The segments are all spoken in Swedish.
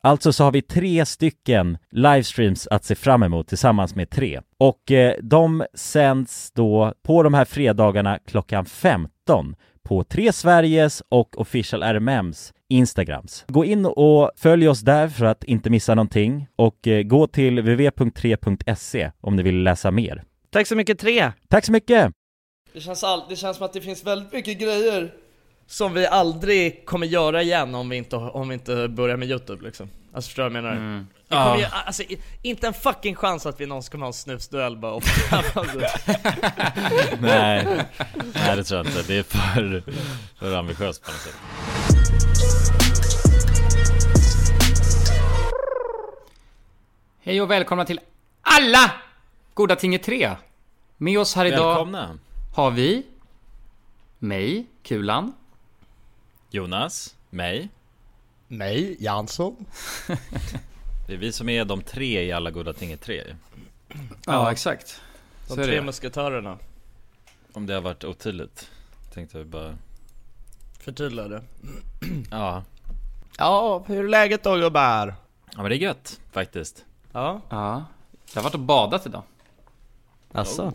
Alltså så har vi tre stycken livestreams att se fram emot tillsammans med tre. Och eh, de sänds då på de här fredagarna klockan 15 på Tre Sveriges och Official RMMs Instagrams. Gå in och följ oss där för att inte missa någonting och eh, gå till www.3.se om ni vill läsa mer. Tack så mycket Tre! Tack så mycket! Det känns, all, det känns som att det finns väldigt mycket grejer som vi aldrig kommer göra igen om vi inte, om vi inte börjar med Youtube liksom. Alltså förstår du vad jag menar? Det kommer ju, alltså, inte en fucking chans att vi någonsin kommer ha en snusduell bara och. Nej, nej det tror jag inte. Det är för, för ambitiöst på något sätt. Hej och välkomna till alla Goda Ting i 3! Med oss här idag Välkomna! har vi mig, Kulan, Jonas, mig. Mig, Jansson. Det är vi som är de tre i alla goda ting i tre. Ja, exakt. De Så är tre det. musketörerna. Om det har varit otydligt. Tänkte jag bara... Förtydliga det. Ja. Ja, hur är läget då gubbar? Ja men det är gött faktiskt. Ja, Ja. Jag har varit och badat idag. alltså. Oh.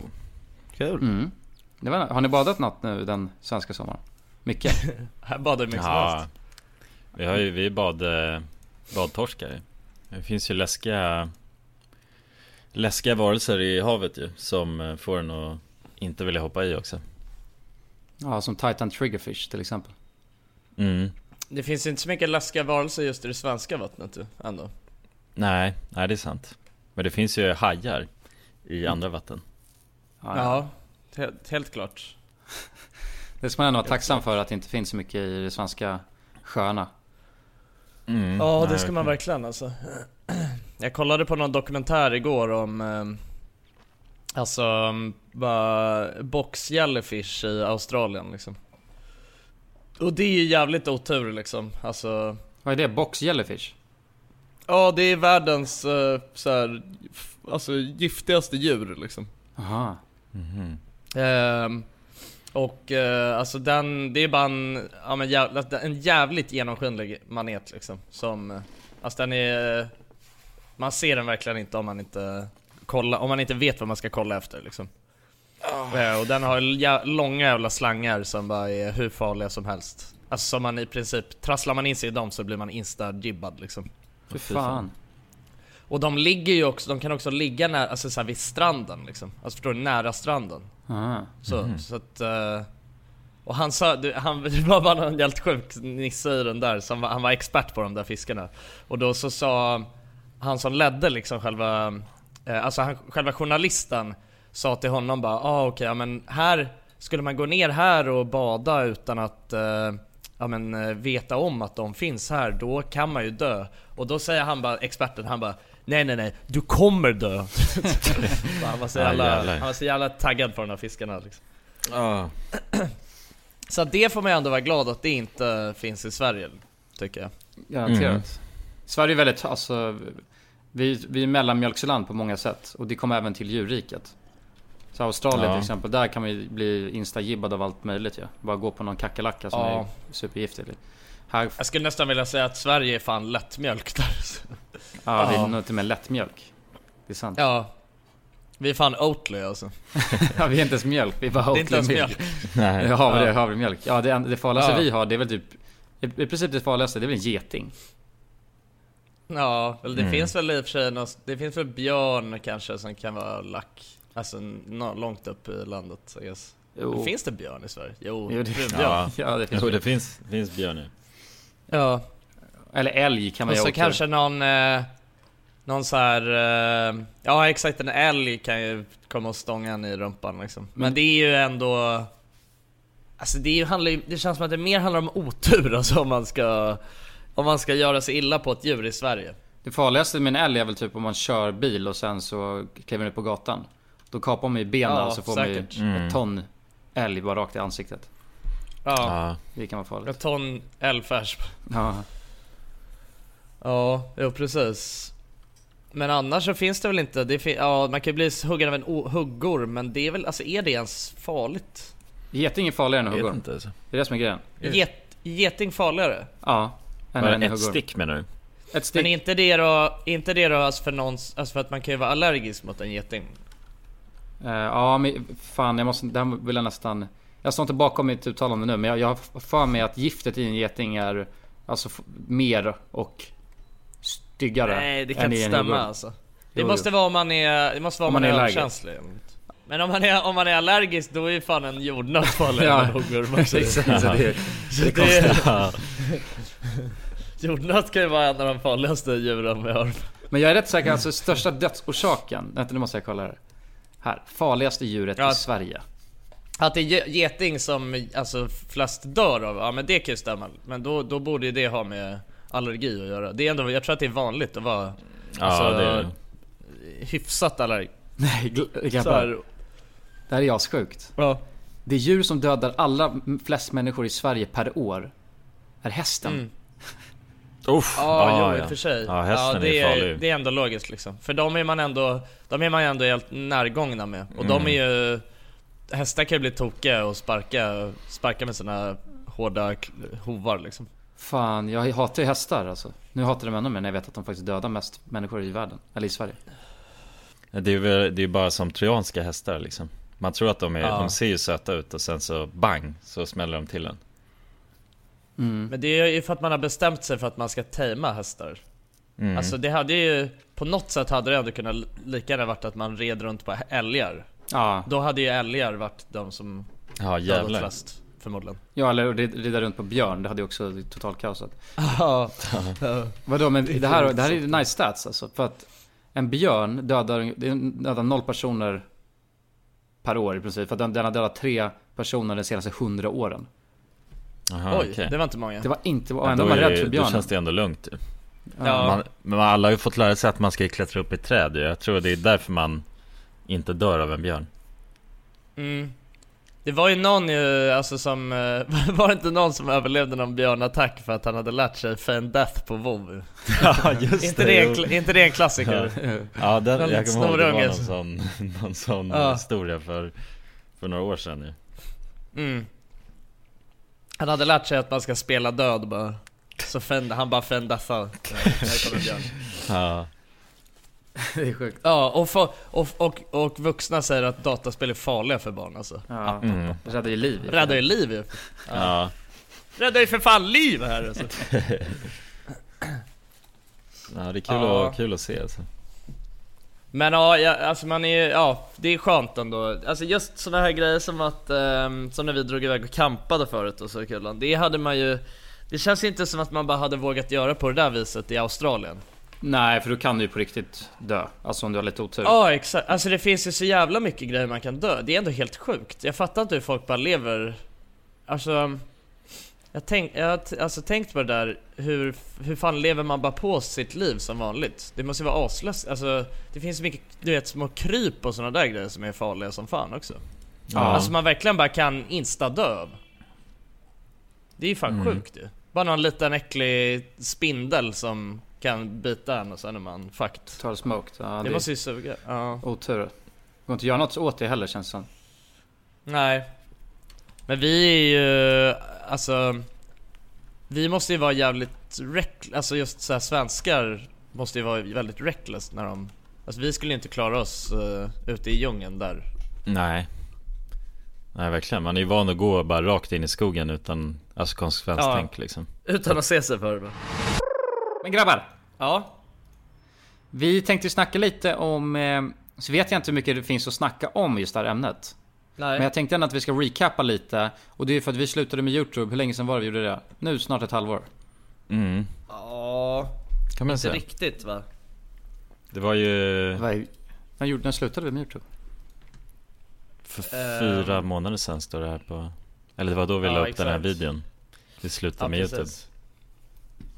Kul. Mm. Var, har ni badat något nu den svenska sommaren? Mycket? Här badar mycket som Ja. helst. Vi har ju, vi är bad, eh, badtorskar. Det finns ju läskiga Läskiga varelser i havet ju Som eh, får en att inte vilja hoppa i också ja, som Titan Triggerfish till exempel. mm. Det finns inte så mycket läskiga varelser just i det svenska vattnet ju, ändå. Nej, nej det är sant Men det finns ju hajar i andra vatten Ja, Ja, helt, helt klart. Det ska man ändå vara tacksam för att det inte finns så mycket i de svenska sjöarna. mm. Ja, det ska man verkligen alltså. Jag kollade på någon dokumentär igår om eh, Alltså, bara box jellyfish i Australien liksom. Och det är ju jävligt otur liksom. Alltså, Vad är det? Box jellyfish? ja det är världens uh, så här, alltså giftigaste djur liksom. Aha. Mhm. Ehm, och eh, alltså den, det är bara en, ja, men jävla, en jävligt genomskinlig manet liksom. Som, eh, alltså den är, man ser den verkligen inte om man inte kollar, om man inte vet vad man ska kolla efter liksom. Eh, och den har jä- långa jävla slangar som bara är hur farliga som helst. Alltså som man i princip, trasslar man in sig i dem så blir man insta-jibbad liksom. Fy fan. Och de ligger ju också, de kan också ligga nära, alltså så här vid stranden liksom. Alltså förstår du, nära stranden. Aha. Så, så att... eh, och han sa, du, han, det var bara någon helt sjuk nisse i den där, som han var expert på de där fiskarna. Och då så sa han som ledde liksom själva, eh, alltså han, själva journalisten sa till honom bara ah, okej, ja, men här skulle man gå ner här och bada utan att eh, ja, men, veta om att de finns här, då kan man ju dö. Och då säger han bara, experten, han bara Nej nej nej, du kommer dö! han, var så Ja, jävla, han var så jävla taggad på de här fiskarna liksom. Ja. Så det får man ju ändå vara glad att det inte finns i Sverige, tycker jag. Garanterat. Mm. Sverige är väldigt, alltså, vi, vi är mellanmjölksland på många sätt. Och det kommer även till djurriket. Så Australien Ja. till exempel, där kan man ju bli instagibbad av allt möjligt ju. Bara gå på någon kackerlacka som Ja. är supergiftig. Här, Jag skulle nästan vilja säga att Sverige är fan lättmjölk där. ja, vi är nog till och med lättmjölk. Det är sant. Ja. Vi är fan Oatly alltså. Ja, vi är inte ens mjölk, vi är bara Det är inte ens Oatly mjölk. Nej. Ja, havre, Ja. havremjölk. Ja, det, det farligaste Ja. vi har, det är väl typ i princip det farligaste, det är väl en geting. Ja, eller det Mm. finns väl i och för sig någon, Det finns väl björn kanske som kan vara lack. Alltså nå- långt upp i landet, I guess. Jo. Finns det björn i Sverige? Jo, Jo, det björn. Ja. Ja, det finns Jo det. finns, finns björnar Ja. Eller älg kan man Och ju så också. kanske någon, eh, någon så här, eh, ja exakt en älg kan ju komma och stånga en i rumpan liksom. Men det är ju ändå, alltså det, är handlar ju, det känns som att det mer handlar om otur alltså om man ska, om man ska göra sig illa på ett djur i Sverige. Det farligaste med en älg är väl typ om man kör bil och sen så kliver man ut på gatan. Då kapar man ju benen Ja, och så får säkert. man ju Mm. ett ton älg bara rakt i ansiktet. Ja, Det kan vara farligt. ett ton älgfärs. Ja. Ja, jo precis. Men annars så finns det väl inte, det fin- ja man kan ju bli huggen av en o- huggorm men det är väl, alltså är det ens farligt? Geting är farligare än jag vet huggorm. inte alltså. Det är det som är grejen. Get, geting farligare? Ja. Än en ett huggorm. stick menar du? Ett Men stick. är inte det då, är inte det då alltså för någons, alltså för att man kan ju vara allergisk mot en geting? Eh, ja men fan jag måste, det här vill jag nästan... Jag står inte bakom mitt uttalande nu men jag, jag har för mig att giftet i en geting är alltså mer och styggare Nej det kan inte stämma alltså. Det Jo, måste jo. vara om man är, det måste vara om, Om man, man är är överkänslig. Men om man är, om man är allergisk då är ju fan en jordnöt farligare Ja. än en huggorm också. Exakt, så det, Så det är konstigt. Ja. Jordnöt kan ju vara en av de farligaste djuren vi har. Men jag är rätt säker, alltså största dödsorsaken, vänta nu måste jag kolla här. Här, farligaste djuret Ja. i Sverige. Att det är ge- geting som alltså flest dör av, ja men det kan ju stämma. Men då, då borde ju det ha med allergi att göra. Det är ändå, jag tror att det är vanligt att vara Ja, Alltså, det är det. hyfsat allergisk. Nej, grabbar. här, Det här är assjukt. ja. Det djur som dödar allra flest människor i Sverige per år är hästen. Mm. Uff, Ja, jo i och för sig. Ja, hästen det är farlig. Det är ändå logiskt liksom. För de är man ändå, de är man ändå helt närgångna med. Och Mm. de är ju, hästar kan ju bli tokiga och sparka, sparka med sina hårda hovar liksom. Fan, jag hatar ju hästar alltså. Nu hatar dem ännu mer när jag vet att de faktiskt dödar mest människor i världen. Eller i Sverige. Det är väl, det är bara som trojanska hästar liksom Man tror att de är, Ja. de ser ju söta ut och sen så bang så smäller de till en Mm. Men det är ju för att man har bestämt sig för att man ska tajma hästar. mm. Alltså det hade ju, på något sätt hade det ändå kunnat lika gärna varit att man red runt på älgar. Ja, Då hade ju älgar varit de som Ja dödat flest, förmodligen. ja eller rid- rida runt på björn, det hade ju också totalt kaosat. Ja. Vadå, men det här, det här är ju nice stats alltså. För att en björn dödar, det dödar noll personer per år i princip. För att den, den har dödat tre personer de senaste hundra åren. Aha, Oj, okej. det var inte många. Det var inte, och ändå då var rädd det- för Då björnen. känns det ändå lugnt ju. Ja. man, Men alla har ju fått lära sig att man ska klättra upp i träd. Jag tror det är därför man inte dör av en björn Mm. Det var ju någon ju, alltså som, eh, var det inte någon som överlevde någon björnattack för att han hade lärt sig Feign Death på WoW? Ja just inte, det en, kla- inte det en klassiker? Ja den, Någon jag kommer ihåg det var någon sån, någon sån Ja. historia för, för några år sedan ju Mm. Han hade lärt sig att man ska spela död bara. Så Feign, han bara kommer björn. Ja, Det är sjukt. Ja, och, få- och, och, och vuxna säger att dataspel är farliga för barn alltså. Ja, mm. det räddar ju liv. Räddar ju liv ju. ja. Räddar ju för fan liv här alltså. ja det är kul, Ja. att, kul att se alltså. Men ja, ja, alltså man är ja, det är skönt ändå. Alltså just såna här grejer som att, ehm, som när vi drog iväg och campade förut och så Kulan. Det hade man ju, det känns inte som att man bara hade vågat göra på det där viset i Australien. Nej, för då kan du ju på riktigt dö. Alltså om du har lite otur. Ja exakt, alltså det finns ju så jävla mycket grejer man kan dö. Det är ändå helt sjukt. Jag fattar inte hur folk bara lever, alltså jag, tänk, jag har alltså tänkt på det där, hur, hur fan lever man bara på sitt liv som vanligt? Det måste ju vara aslöst, alltså det finns mycket, du vet små kryp och såna där grejer som är farliga som fan också. Ja. Alltså man verkligen bara kan insta-dö av. Det är ju fan Mm. sjukt ju. Bara någon liten äcklig spindel som kan bita en och sen är man fucked. Total smoked. Ja, det, Det måste ju suga. Ja. otur. Det går inte att göra något åt det heller känns det som. Nej. Men vi är ju, alltså Vi måste ju vara jävligt reck, alltså just så här, svenskar måste ju vara väldigt reckless när de Alltså vi skulle inte klara oss uh, ute i djungeln där Nej Nej verkligen, man är ju van att gå bara rakt in i skogen utan Alltså konsekvenstänk liksom Utan att se sig för det Men grabbar! Ja Vi tänkte ju snacka lite om... Eh, så vet jag inte hur mycket det finns att snacka om just det här ämnet. Nej Men jag tänkte ändå att vi ska recappa lite. Och det är för att vi slutade med YouTube. Hur länge sedan var det vi gjorde det? Nu snart ett halvår. Mm, Ja, kan man inte säga riktigt va? Det var ju När, gjorde, när slutade vi med YouTube? för Ehm. fyra månader sedan står det här på Eller det var då vi Ja, la upp den här exakt. videon Vi slutade Ja, med YouTube precis. Ja,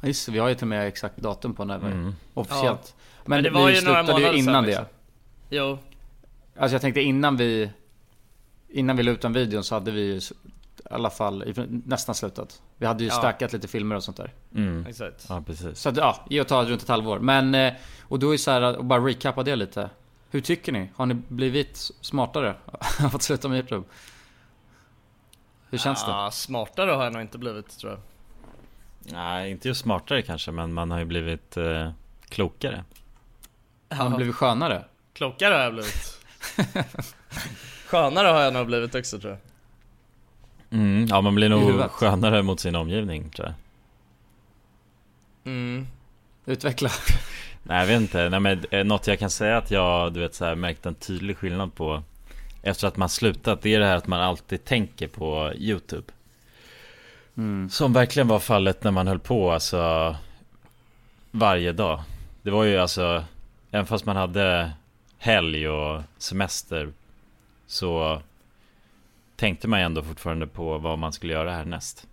Just det, vi har ju till och med exakt datum på när vi... mm. Officiellt. Men, Men det var vi ju några slutade ju innan liksom. det. Jo, Alltså jag tänkte innan vi... Innan vi la ut den videon så hade vi ju i alla fall nästan slutat. Vi hade ju Ja. stackat lite filmer och sånt där. Mm. exakt Ja precis Så att, ja, ge och ta runt ett halvår. Men, eh, och då är så här, och bara recappa det lite. Hur tycker ni? Har ni blivit smartare av att sluta med YouTube? Hur känns det? Ja, smartare har jag nog inte blivit tror jag Nej, inte just smartare kanske men man har ju blivit eh, klokare Har ni blivit skönare? Klokare har jag blivit Skönare har jag nog blivit också tror jag mm. Ja man blir nog skönare mot sin omgivning tror jag mm. Utveckla. Nej jag vet inte, Nej, men eh, något jag kan säga att jag du vet så här, märkt en tydlig skillnad på Efter att man slutat, det är det här att man alltid tänker på YouTube Mm. Som verkligen var fallet när man höll på alltså Varje dag. Det var ju alltså Även fast man hade helg och semester Så Tänkte man ju ändå fortfarande på vad man skulle göra härnäst.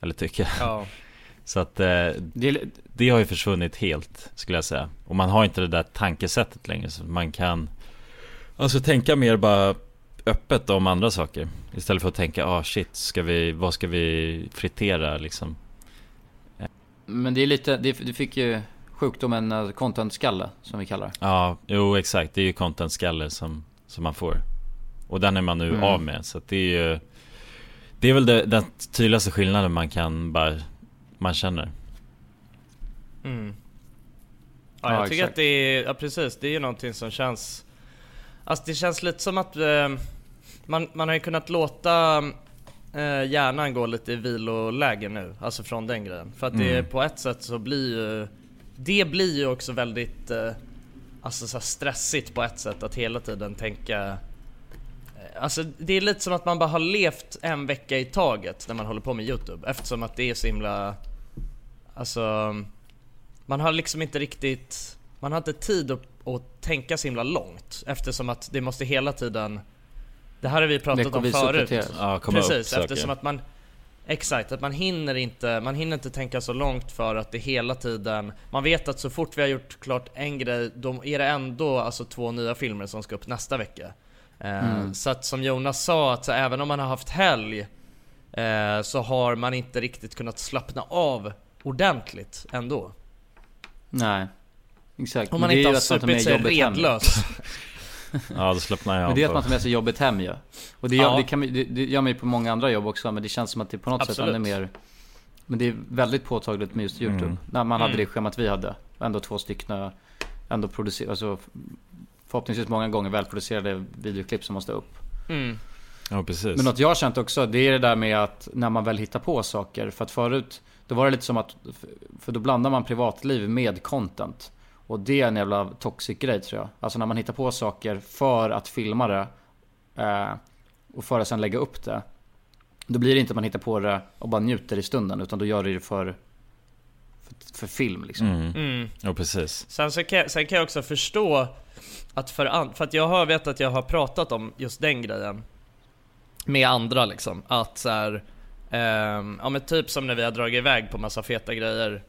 Eller tycker jag. Ja. Så att eh, Det det har ju försvunnit helt skulle jag säga. Och man har inte det där tankesättet längre så man kan Alltså tänka mer bara öppet om andra saker Istället för att tänka, ah shit, ska vi, vad ska vi fritera liksom? men det är lite, det, du fick ju sjukdomen eh, content-skalle, som vi kallar det. Ja, jo exakt, det är ju content-skalle som, som man får Och den är man nu Mm. av med. Så att det är ju Det är väl det, den tydligaste skillnaden man kan bara Man känner. Mm. Ja, Ja, jag tycker exakt. att det är, ja precis, det är ju någonting som känns Alltså det känns lite som att eh, man, man har ju kunnat låta eh, hjärnan gå lite i viloläge nu, alltså från den grejen. För att det Mm. på ett sätt så blir ju Det blir ju också väldigt eh, Alltså så stressigt på ett sätt att hela tiden tänka eh, Alltså det är lite som att man bara har levt en vecka i taget när man håller på med Youtube eftersom att det är så himla Alltså Man har liksom inte riktigt Man har inte tid att, att tänka så himla långt eftersom att det måste hela tiden Det här har vi pratat om förut. Ja, upp Precis, saker. eftersom att man Exakt, att man hinner inte, man hinner inte tänka så långt för att det hela tiden Man vet att så fort vi har gjort klart en grej, då är det ändå alltså två nya filmer som ska upp nästa vecka Eh, Mm. Så att som Jonas sa, att så även om man har haft helg eh, Så har man inte riktigt kunnat slappna av ordentligt ändå Nej. Exakt. Om Men man det är inte har supit sig redlös Ja, då slappnar jag Men av det är att man tar med sig jobbet hem ju. Och det gör, Ja. det, kan, det, det gör man ju på många andra jobb också, men det känns som att det på något sätt Absolut. ännu mer Men det är väldigt påtagligt med just YouTube. Mm. När man hade Mm. det schemat vi hade. Ändå två stycken, ändå producerade, alltså förhoppningsvis många gånger välproducerade videoklipp som måste upp. mm. Ja, precis. Men något jag har känt också, det är det där med att när man väl hittar på saker. För att förut, då var det lite som att, för då blandar man privatliv med content. Och det är en jävla toxic grej tror jag. Alltså när man hittar på saker för att filma det. Eh, och för att sen lägga upp det. Då blir det inte att man hittar på det och bara njuter i stunden. Utan då gör du det för, för, för film liksom. Mm. Mm. Ja, precis. Sen, så kan jag, sen kan jag också förstå att för, an, för att jag har vet att jag har pratat om just den grejen med andra liksom, att så här, ehm, ja men typ som när vi har dragit iväg på massa feta grejer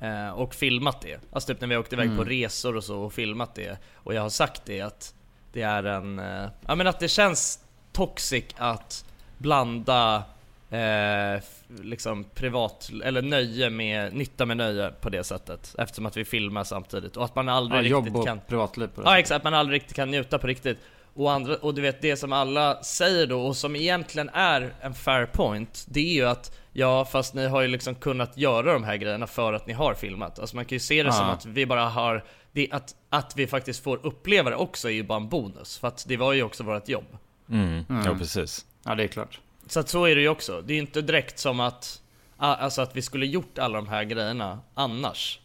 eh, och filmat det. Alltså typ när vi har åkt iväg Mm. på resor och så och filmat det. Och jag har sagt det att det är en, eh, ja men att det känns toxic att blanda eh, liksom privat, eller nöje med, nytta med nöje på det sättet. Eftersom att vi filmar samtidigt och att man aldrig Ja, riktigt jobb och kan privatliv på det Ja sättet. exakt, att man aldrig riktigt kan njuta på riktigt. Och, andra, och du vet det som alla säger då och som egentligen är en fair point Det är ju att Ja fast ni har ju liksom kunnat göra de här grejerna för att ni har filmat Alltså man kan ju se det som Ja. att vi bara har det, att, att vi faktiskt får uppleva det också är ju bara en bonus För att det var ju också vårt jobb Mm. Mm. Ja, precis. Ja det är klart. Så att så är det ju också, det är ju inte direkt som att Alltså att vi skulle gjort alla de här grejerna annars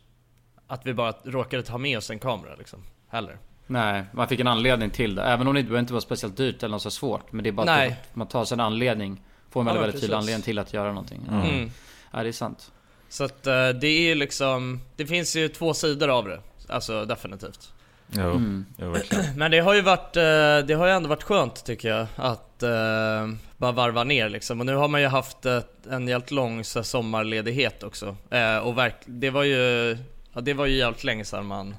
Att vi bara råkade ta med oss en kamera liksom, heller Nej, man fick en anledning till det. Även om det inte behöver inte vara speciellt dyrt eller något så svårt. Men det är bara Nej. att man tar sig en anledning. Får en Ja, väldigt, men väldigt tydlig anledning till att göra någonting. Mm. mm. Ja det är sant. Så att eh, det är ju liksom, det finns ju två sidor av det. Alltså definitivt. Jo, Mm. jo. Men det har ju varit, eh, det har ju ändå varit skönt tycker jag att eh, bara varva ner liksom. Och nu har man ju haft en jävligt lång sommarledighet också. Och det var ju, ja, det var ju jävligt länge sedan man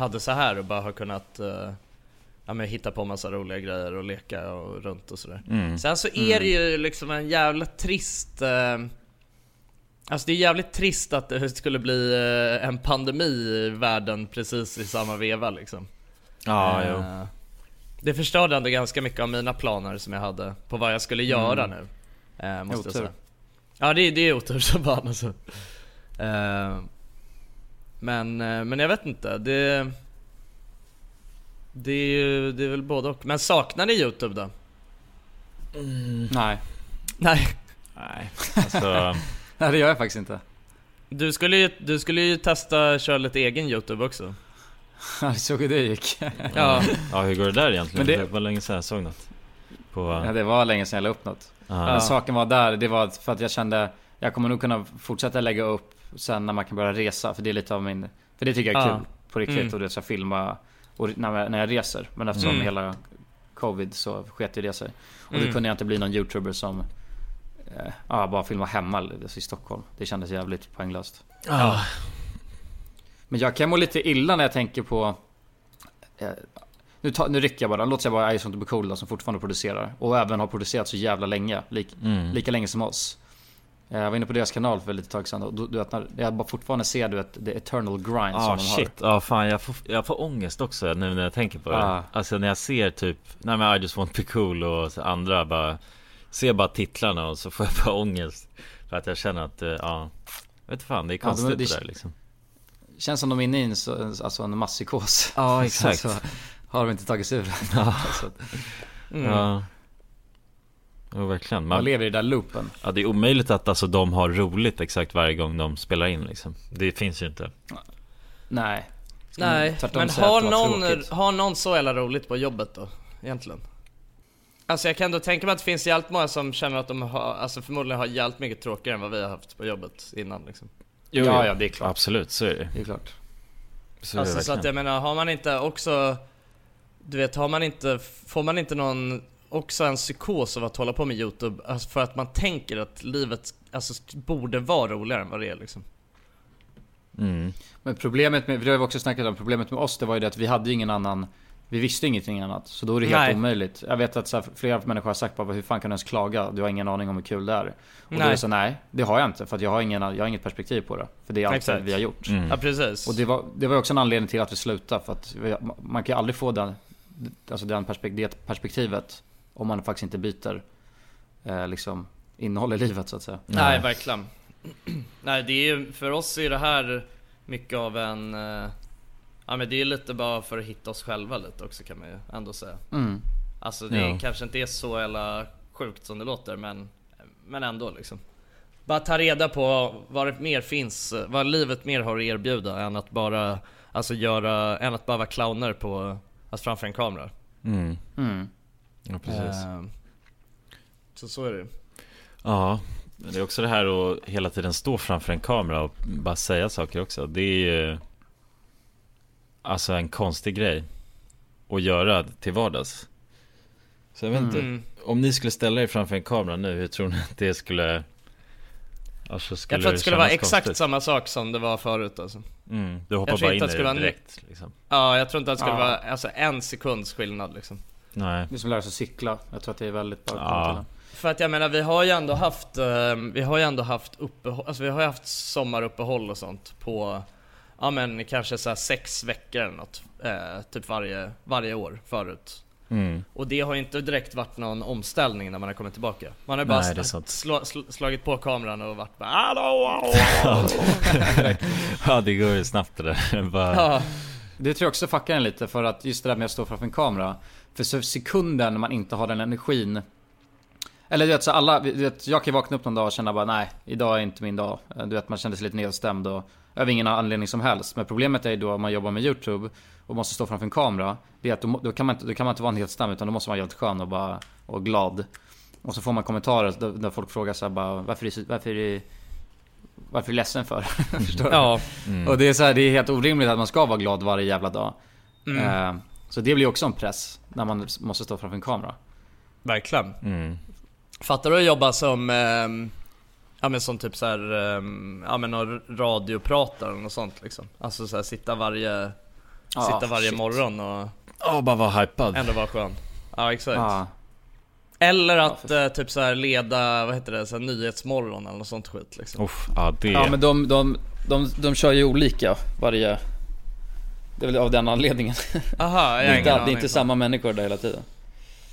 hade så här och bara har kunnat eh, ja, men hitta på massa roliga grejer och leka och runt och sådär. Mm. Sen så är det ju liksom en jävla trist eh, Alltså det är jävligt trist att det skulle bli eh, en pandemi i världen precis i samma veva liksom Ja, jo. Eh, Det förstörde ändå ganska mycket av mina planer som jag hade på vad jag skulle göra Mm. nu Måste jag Otur. säga Ja det, det är otur som fan alltså Men, eh, men jag vet inte, det Det är ju, det är väl både och. Men saknar ni youtube då? Nej. Nej Nej, alltså... Nej det gör jag faktiskt inte. Du skulle ju, du skulle ju testa köra lite egen youtube också Jag såg hur det gick. Ja, Ja, hur går det där egentligen? Men det... det- var länge sedan jag såg något. På... Ja, det var länge sedan jag la upp något. Ja. Men saken var där, det var för att jag kände Jag kommer nog kunna fortsätta lägga upp sen när man kan börja resa. För det är lite av min För det tycker jag är Ja. kul på riktigt. Mm. Och det ska filma och när, jag, när jag reser. Men eftersom Mm. hela Covid så sket ju det sig. Och Mm. då kunde jag inte bli någon youtuber som eh, ja, bara filma hemma alltså i Stockholm. Det kändes jävligt poänglöst. Ja. Men jag kan må lite illa när jag tänker på eh, nu, ta, nu rycker jag bara, låt säga bara Ison to be cool då, som fortfarande producerar. Och även har producerat så jävla länge. Lik, Mm. Lika länge som oss. Jag var inne på deras kanal för lite tag sedan och du, du vet när jag bara fortfarande ser du vet the eternal grind Ah som de shit, ja fan jag får, jag får ångest också nu när jag tänker på det Ah. Alltså när jag ser typ, nej men I just want to be cool och andra bara Ser bara titlarna och så får jag bara ångest För att jag känner att, eh, ja Jag vet fan, det är Ja, de- konstigt det- det där liksom har. Känns som de är inne i en, så- alltså en masspsykos. Ja exakt Så har de inte tagit sig ur det. Ja. Så, Mm. Ja Jo verkligen man man, lever i den där loopen. Ja det är omöjligt att alltså de har roligt exakt varje gång de spelar in liksom Det finns ju inte Nej. Ska Nej, men har någon, har någon så jävla roligt på jobbet då? Egentligen? Alltså jag kan ändå tänka mig att det finns jävligt många som känner att de har, alltså förmodligen har jävligt mycket tråkigare än vad vi har haft på jobbet innan liksom. jo, Ja, ja, det är klart. Absolut, så är det Det är klart. Så Alltså så att jag menar, har man inte också Du vet, har man inte, får man inte någon också en psykos av att hålla på med youtube alltså för att man tänker att livet alltså, borde vara roligare än vad det är liksom mm. Men problemet med, vi har ju också snackat om problemet med oss, det var ju det att vi hade ju ingen annan Vi visste ingenting annat, så då är det helt Nej. omöjligt Jag vet att så här, flera människor har sagt bara hur fan kan du ens klaga? Du har ingen aning om hur kul det är Och då är Nej. det så nej, det har jag inte för att jag har, ingen, jag har inget perspektiv på det För det är allt Exakt. vi har gjort Mm. Ja precis Och det var, det var också en anledning till att vi slutade för att vi, man kan ju aldrig få den Alltså den perspek- det perspektivet Om man faktiskt inte byter eh, liksom innehåll i livet så att säga Nej, verkligen. Nej, det är ju, för oss är det här mycket av en... eh, Ja men det är lite bara för att hitta oss själva lite också kan man ju ändå säga. mm. Alltså det Ja. kanske inte är så jävla sjukt som det låter men, men ändå liksom. Bara ta reda på vad det mer finns, vad livet mer har att erbjuda än att bara, alltså göra, än att bara vara clowner på, alltså framför en kamera. Mm. Mm. Ja precis Eh, Så så är det Ja, det är också det här att hela tiden stå framför en kamera och bara säga saker också. Det är ju alltså en konstig grej att göra till vardags. Så jag vet inte, Mm. om ni skulle ställa er framför en kamera nu, hur tror ni att det skulle... Alltså skulle Jag tror att det skulle vara kännas exakt konstigt? samma sak som det var förut alltså. Mm, du hoppar bara inte in att i det det skulle vara direkt liksom. Ja, jag tror inte att det skulle Ja. vara alltså, en sekunds skillnad liksom. Nej. Det är som att lära sig cykla Jag tror att det är väldigt bra Ja. För att jag menar, vi har ju ändå haft, eh, vi har ju ändå haft uppehåll, alltså vi har ju haft sommaruppehåll och sånt på, ja men kanske så här sex veckor eller något, eh, typ varje, varje år förut. Mm. Och det har ju inte direkt varit någon omställning när man har kommit tillbaka. Man har Nej, bara är sl- sl, slagit på kameran och varit bara hallå, ja, det går ju snabbt det där. bara... ja, Det tror jag också fuckar en lite för att just det där med att stå framför en kamera För så sekunden man inte har den energin Eller du vet så alla, du vet, jag kan ju vakna upp någon dag och känna bara nej, idag är inte min dag Du vet man känner sig lite nedstämd och Över ingen anledning som helst Men problemet är ju då om man jobbar med YouTube Och måste stå framför en kamera Det är att då, då, kan, man inte, då kan man inte vara stam utan då måste man vara helt skön och bara Och glad Och så får man kommentarer där, folk frågar så här bara Varför är, varför är, varför är du ledsen för? Förstår du? ja, Mm. Och det är så här, det är helt orimligt att man ska vara glad varje jävla dag. mm, Eh, så det blir också en press när man måste stå framför en kamera. verkligen. Mm. Fattar du att jobba som, ehm, ja men som typ så här, ehm, ja men någon radiopratare eller något sånt liksom? Alltså så här, sitta varje, Ja, sitta varje shit. morgon och Ja, bara vara hypad. ändå vara skön. Ja exakt. Ja, Eller Ja, att eh, typ så här leda, vad heter det, så här, Nyhetsmorgon eller något sånt skit liksom. Uff, ja det... ja men de, de, de, de kör ju olika varje... Det är väl av den anledningen. Aha, Det jag har är inte, det är inte samma människor där hela tiden.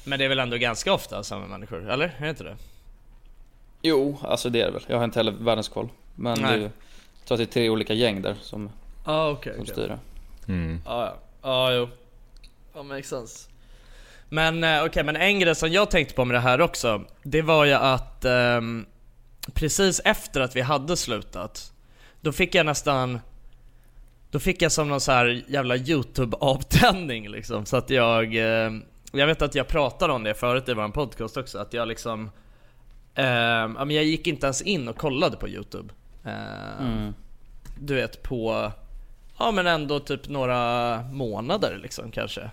Men det är väl ändå ganska ofta samma människor, eller? Är det inte det? Jo, alltså det är det väl. Jag har inte heller världens koll. Men Nej. det är, ju- jag tror att det är tre olika gäng där som, ah, okej. som styr det. Mm. Ja, ja. Ja, jo. Ja, makes sense. Men eh, okej, men en grej som jag tänkte på med det här också, det var ju att ehm, precis efter att vi hade slutat, då fick jag nästan då fick jag som någon så här jävla youtube-avtändning liksom, så att jag eh, Jag vet att jag pratade om det förut i vår podcast också, att jag liksom eh, Jag gick inte ens in och kollade på youtube. Eh, Mm. Du vet på Ja men ändå typ några månader liksom kanske.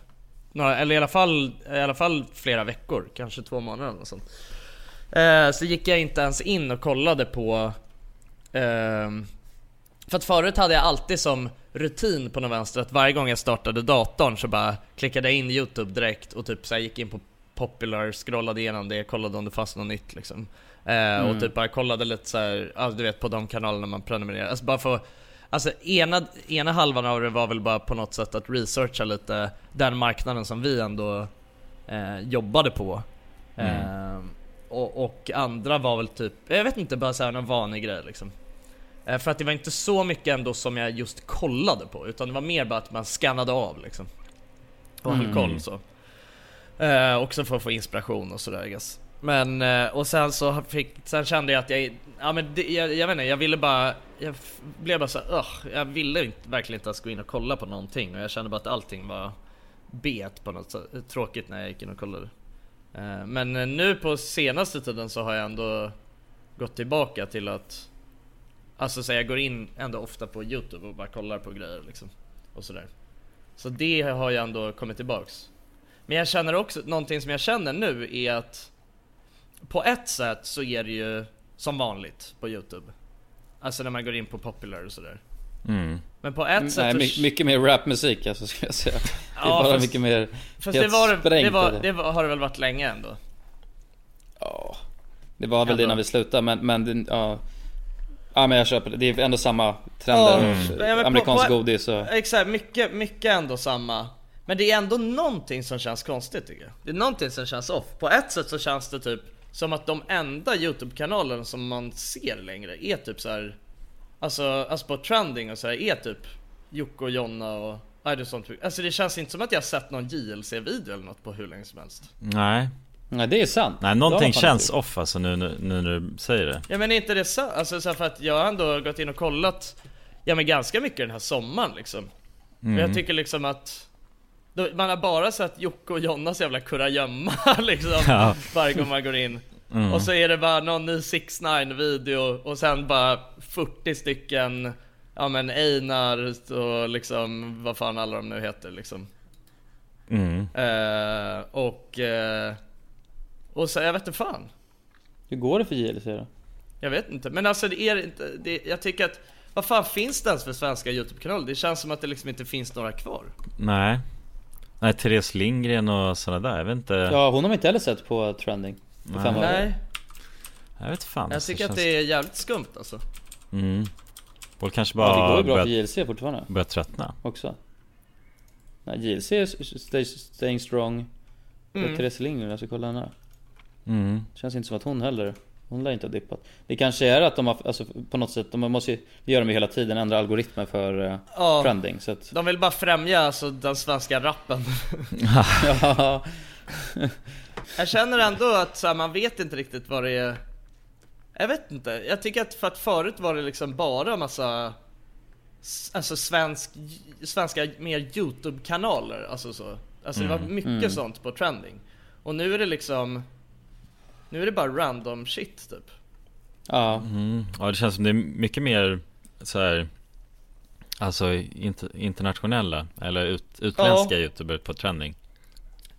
Några, Eller i alla, fall, i alla fall flera veckor, kanske två månader eller sånt. Eh, Så gick jag inte ens in och kollade på ehm, För att förut hade jag alltid som rutin på något vänster att varje gång jag startade datorn så bara klickade jag in youtube direkt och typ så gick in på popular, scrollade igenom det, kollade om det fanns något nytt liksom. Eh, Och typ bara kollade lite så här, alltså, du vet på de kanalerna man prenumererar. Alltså bara för Alltså ena, ena halvan av det var väl bara på något sätt att researcha lite den marknaden som vi ändå eh, jobbade på. Eh, och, och andra var väl typ, jag vet inte, bara såhär någon vanlig grej liksom. Eh, för att det var inte så mycket ändå som jag just kollade på, utan det var mer bara att man scannade av liksom. Och höll koll så. Eh, också för att få inspiration och sådär guess. Men, eh, och sen så fick, sen kände jag att jag, ja men det, jag, jag vet inte, jag ville bara, jag blev bara så här, "Ugh", jag ville inte, verkligen inte ens gå in och kolla på någonting och jag kände bara att allting var bet på något sätt, tråkigt när jag gick in och kollade. Eh, Men nu på senaste tiden så har jag ändå gått tillbaka till att Alltså så jag går in ändå ofta på youtube och bara kollar på grejer liksom Och sådär Så det har jag ändå kommit tillbaks Men jag känner också, någonting som jag känner nu är att På ett sätt så är det ju som vanligt på youtube Alltså när man går in på popular och sådär Mm. Men på ett sätt Nej, mycket mer rapmusik alltså ska jag säga. Det är Ja, bara fast- mycket mer Fast det, var, det, var, det. det var, har det väl varit länge ändå? Ja, det var väl det Ändå. när vi slutade men, men det, ja. Ja men jag köper det, det är ändå samma trender. Ja, men på- Amerikansk på- godis och... Exakt, mycket, mycket ändå samma Men det är ändå någonting som känns konstigt tycker jag Det är någonting som känns off På ett sätt så känns det typ som att de enda YouTube-kanalerna som man ser längre är typ så här. Alltså, alltså på trending och så här är typ Jocke och Jonna och Nej, det är sånt. Alltså det känns inte som att jag har sett någon JLC-video eller något på hur länge som helst Nej, Nej det är sant. nej någonting känns off alltså nu, nu, nu när du säger det Ja men är inte det så? Alltså så här, för att jag har ändå gått in och kollat Ja men ganska mycket den här sommaren liksom Och jag tycker liksom att då, Man har bara sett Jocke och Jonas jävla kurragömma liksom Ja. Varje gång man går in Och så är det bara någon ny 6 9 video och sen bara 40 stycken Ja men Einar och liksom vad fan alla de nu heter liksom mm. eh, Och eh, Och så jag vet inte fan Hur går det för JLC då? Jag vet inte, men alltså det är inte, det, jag tycker att Vad fan finns det ens för svenska YouTube-kanaler? Det känns som att det liksom inte finns några kvar Nej Nej, Therese Lindgren och sådana där, jag vet inte Ja hon har man inte heller sett på trending. För fem år. Nej, Jag vet fan jag alltså, tycker att känns- det är jävligt skumt alltså mm. Folk kanske Ja, det bara går ju bra för börjat, JLC fortfarande börjat tröttna också. Nej JLC är stay, staying strong. Mm. Therese Lindgren, jag ska kolla henne. Mm. Känns inte som att hon heller Hon lär inte ha dippat. Det kanske är att de har, alltså på något sätt, de måste ju, det gör de ju hela tiden, ändra algoritmer för uh, Ja. trending så att De vill bara främja alltså den svenska rappen. Ja, Jag känner ändå att så här, man vet inte riktigt vad det är. Jag vet inte, jag tycker att för att förut var det liksom bara massa Alltså svensk, svenska mer YouTube-kanaler, alltså så. Alltså det var mycket sånt på trending. Och nu är det liksom Nu är det bara random shit typ. Ja, Mm. Ja det känns som det är mycket mer så här Alltså inte, internationella eller ut, utländska youtubers på trending.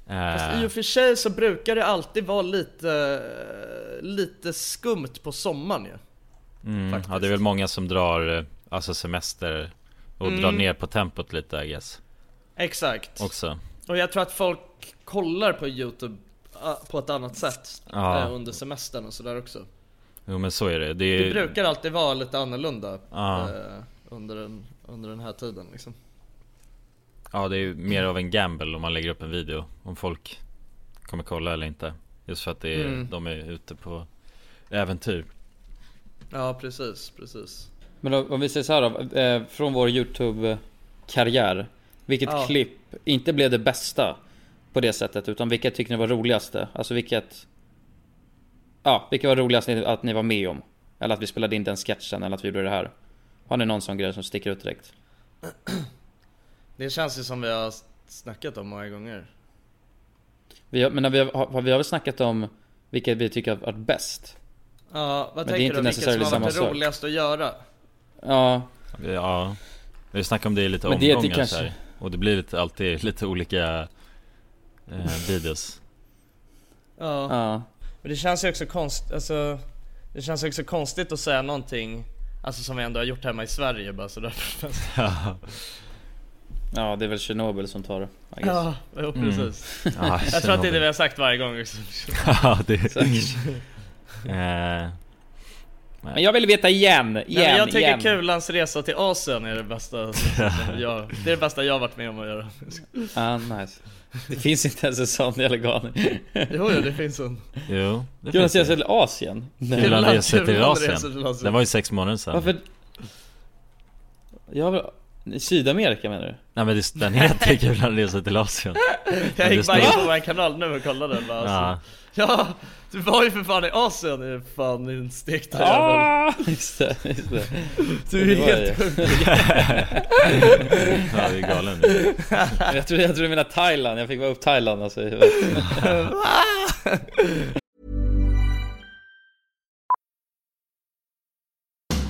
Fast Eh, i och för sig så brukar det alltid vara lite Lite skumt på sommaren ju. Mm, faktiskt. Ja det är väl många som drar eh, Alltså semester Och Mm. drar ner på tempot lite I guess. Exakt. Också. Och jag tror att folk kollar på youtube på ett annat sätt Ja. eh, under semestern och sådär också Jo men så är det Det, är, Det brukar alltid vara lite annorlunda Ja. eh, under, den, under den här tiden liksom Ja det är ju mer av en gamble om man lägger upp en video Om folk kommer kolla eller inte Just för att det är, Mm. de är ute på äventyr Ja precis, precis Men då, om vi säger så här då, eh, från vår YouTube-karriär Vilket Ja. klipp inte blev det bästa på det sättet utan vilket tycker ni var roligaste? Alltså vilket Ja, vilket var roligast att ni var med om? Eller att vi spelade in den sketchen eller att vi gjorde det här? Har ni någon sån grej som sticker ut direkt? Det känns ju som vi har snackat om många gånger Vi har, men vi har, vi har väl snackat om vilket vi tycker har varit bäst? Ja, vad det är tänker inte du? Vilket som har varit det roligaste att göra? Ja, Ja Vi snackar om det i lite Men det är omgångar till så här. kanske- Och det blir lite, alltid lite olika eh, videos Ja. ja Men det känns ju också konstigt, alltså Det känns ju också konstigt att säga någonting Alltså som vi ändå har gjort hemma i Sverige bara sådär Ja, Ja, det är väl Tjernobyl som tar det. Ja, jo, precis. Ja, Jag tror att det är det vi har sagt varje gång också. Ja, det... Säkert. Eh, Men jag vill veta igen, igen, Nej, jag tycker igen. Kulans resa till Asien är det bästa jag, Det är det bästa jag har varit med om att göra Ah, nice. Det finns inte ens en sån jävla galning. Jo, jo det finns en jo, det Kulan det. till Asien? Nej. Kulan reser reser till Asien. Det var ju sex månader sedan. Varför? Jag vill... I Sydamerika menar du? Nej men det, den heter Kulan reser till Asien. Jag det gick bara in på vår kanal nu och kollade bara, Ja. alltså. Ja, du var ju för fan i Asien, är fan din stekta jävel Ah! Just det, just det. Du är helt sjuk Ja, det är galen. Jag trodde, jag trodde du menade Thailand, jag fick vara upp Thailand alltså.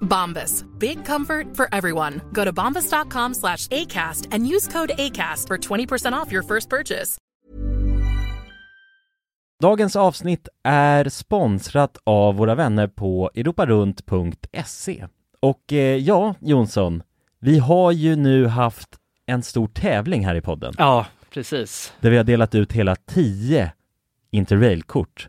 Bombas. Big comfort for everyone. Go to bombas.com slash ACAST and use code ACAST for 20% off your first purchase. Dagens avsnitt är sponsrat av våra vänner på europarunt.se. Och eh, ja, Jonsson, vi har ju nu haft en stor tävling här i podden Ja, precis. där vi har delat ut hela 10 Interrail-kort.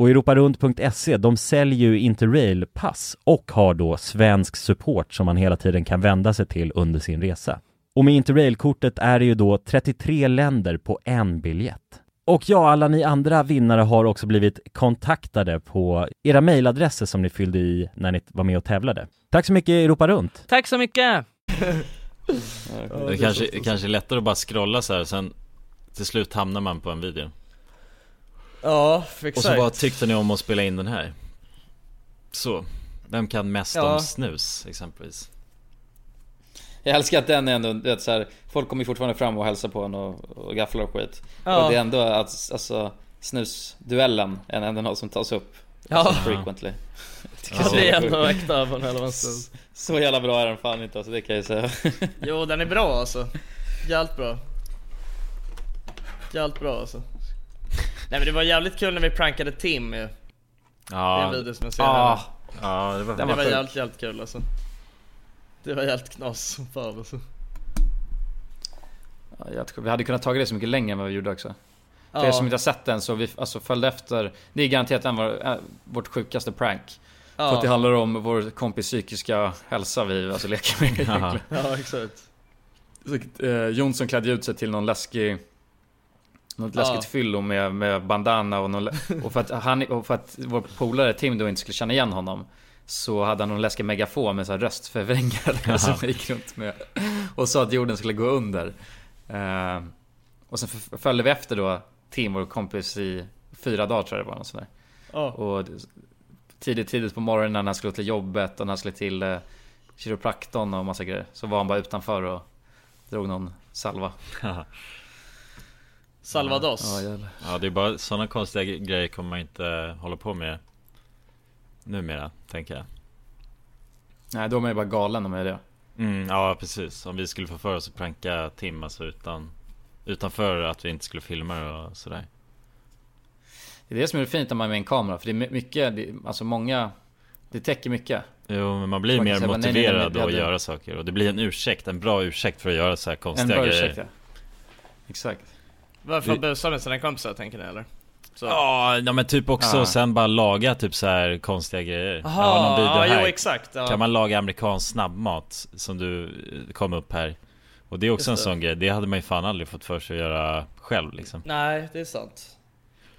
Och europarunt.se, de säljer ju Interrail-pass och har då svensk support som man hela tiden kan vända sig till under sin resa. Och med Interrail-kortet är det ju då 33 länder på en biljett. Och ja, alla ni andra vinnare har också blivit kontaktade på era mejladresser som ni fyllde i när ni var med och tävlade. Tack så mycket Europa Runt! Tack så mycket! Det kanske, kanske är lättare att bara scrolla så här sen till slut hamnar man på en video. Ja, Och så exakt. vad tyckte ni om att spela in den här? Så, vem kan mest Ja. om snus exempelvis? Jag älskar att den är ändå, du vet, så här, folk kommer ju fortfarande fram och hälsar på en och, och gafflar och skit. Ja. Och det är ändå att, alltså, snusduellen är ändå något som tas upp. Ja. Alltså, frequently. Ja, det är ändå äkta på en hel Så, så jävla bra är den fan inte alltså, det kan jag säga. Jo, den är bra alltså. Jävligt bra. Jävligt bra alltså. Nej men det var jävligt kul när vi prankade Tim ju. Ja. Det är en video som jag ser Ja. här. Ja, det var- det var, var jävligt, jävligt kul alltså. Det var jävligt knas som fan alltså. Ja, vi hade kunnat tagit det så mycket längre än vad vi gjorde också. För Ja. er som inte har sett den så vi alltså följde efter Det är garanterat en var, äh, vårt sjukaste prank Ja. För att det handlar om vår kompis psykiska hälsa vi alltså leker med egentligen. Ja, exakt. Så, eh, Jonsson klädde ut sig till någon läskig något Ja. läskigt fyllo med, med bandana och, någon, och, för att han, och för att vår polare Tim då inte skulle känna igen honom Så hade han någon läskig megafon med så här röstförvrängare som han gick runt med Och sa att jorden skulle gå under. Eh, Och sen följde vi efter då Tim, vår kompis i fyra dagar tror jag det var något sånt där. Ja. Och tidigt, tidigt på morgonen när han skulle till jobbet och när han skulle till eh, kiropraktorn och massa grejer Så var han bara utanför och drog någon salva Salvados. Ja. Ja, det är bara sådana konstiga gre- grejer kommer man inte hålla på med numera, tänker jag. Nej, då är man ju bara galen om man gör det. Mm, ja, precis. Om vi skulle få för oss att pranka Tim, alltså utan Utanför att vi inte skulle filma det och sådär. Det är det som är fint när man är med en kamera, för det är my- mycket, det, alltså många Det täcker mycket Jo, men man blir man mer säga, nej, nej, nej, motiverad vi att göra saker och det blir en ursäkt, en bra ursäkt för att göra så här En konstiga bra grejer. ursäkt ja. Exakt Varför Vi- busar med sina kompisar tänker ni eller? Så. Ja, men typ också Ja. sen bara laga typ så här konstiga grejer. Aha, Jag har någon video ja, jo, exakt, ja. Kan man laga amerikansk snabbmat som du eh, kom upp här? Och det är också Just en det. sån grej, det hade man ju fan aldrig fått för sig att göra själv liksom. Nej, det är sant.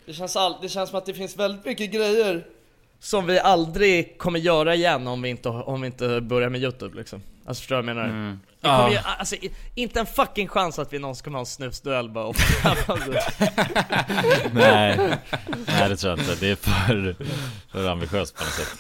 Det känns, all, det känns som att det finns väldigt mycket grejer som vi aldrig kommer göra igen om vi inte, om vi inte börjar med Youtube liksom. Alltså förstår du vad jag menar? Mm. Det kommer ju, alltså, inte en fucking chans att vi någonsin kommer ha en snusduell bara och Nej, nej det tror jag inte. Det är för, för ambitiöst på något sätt.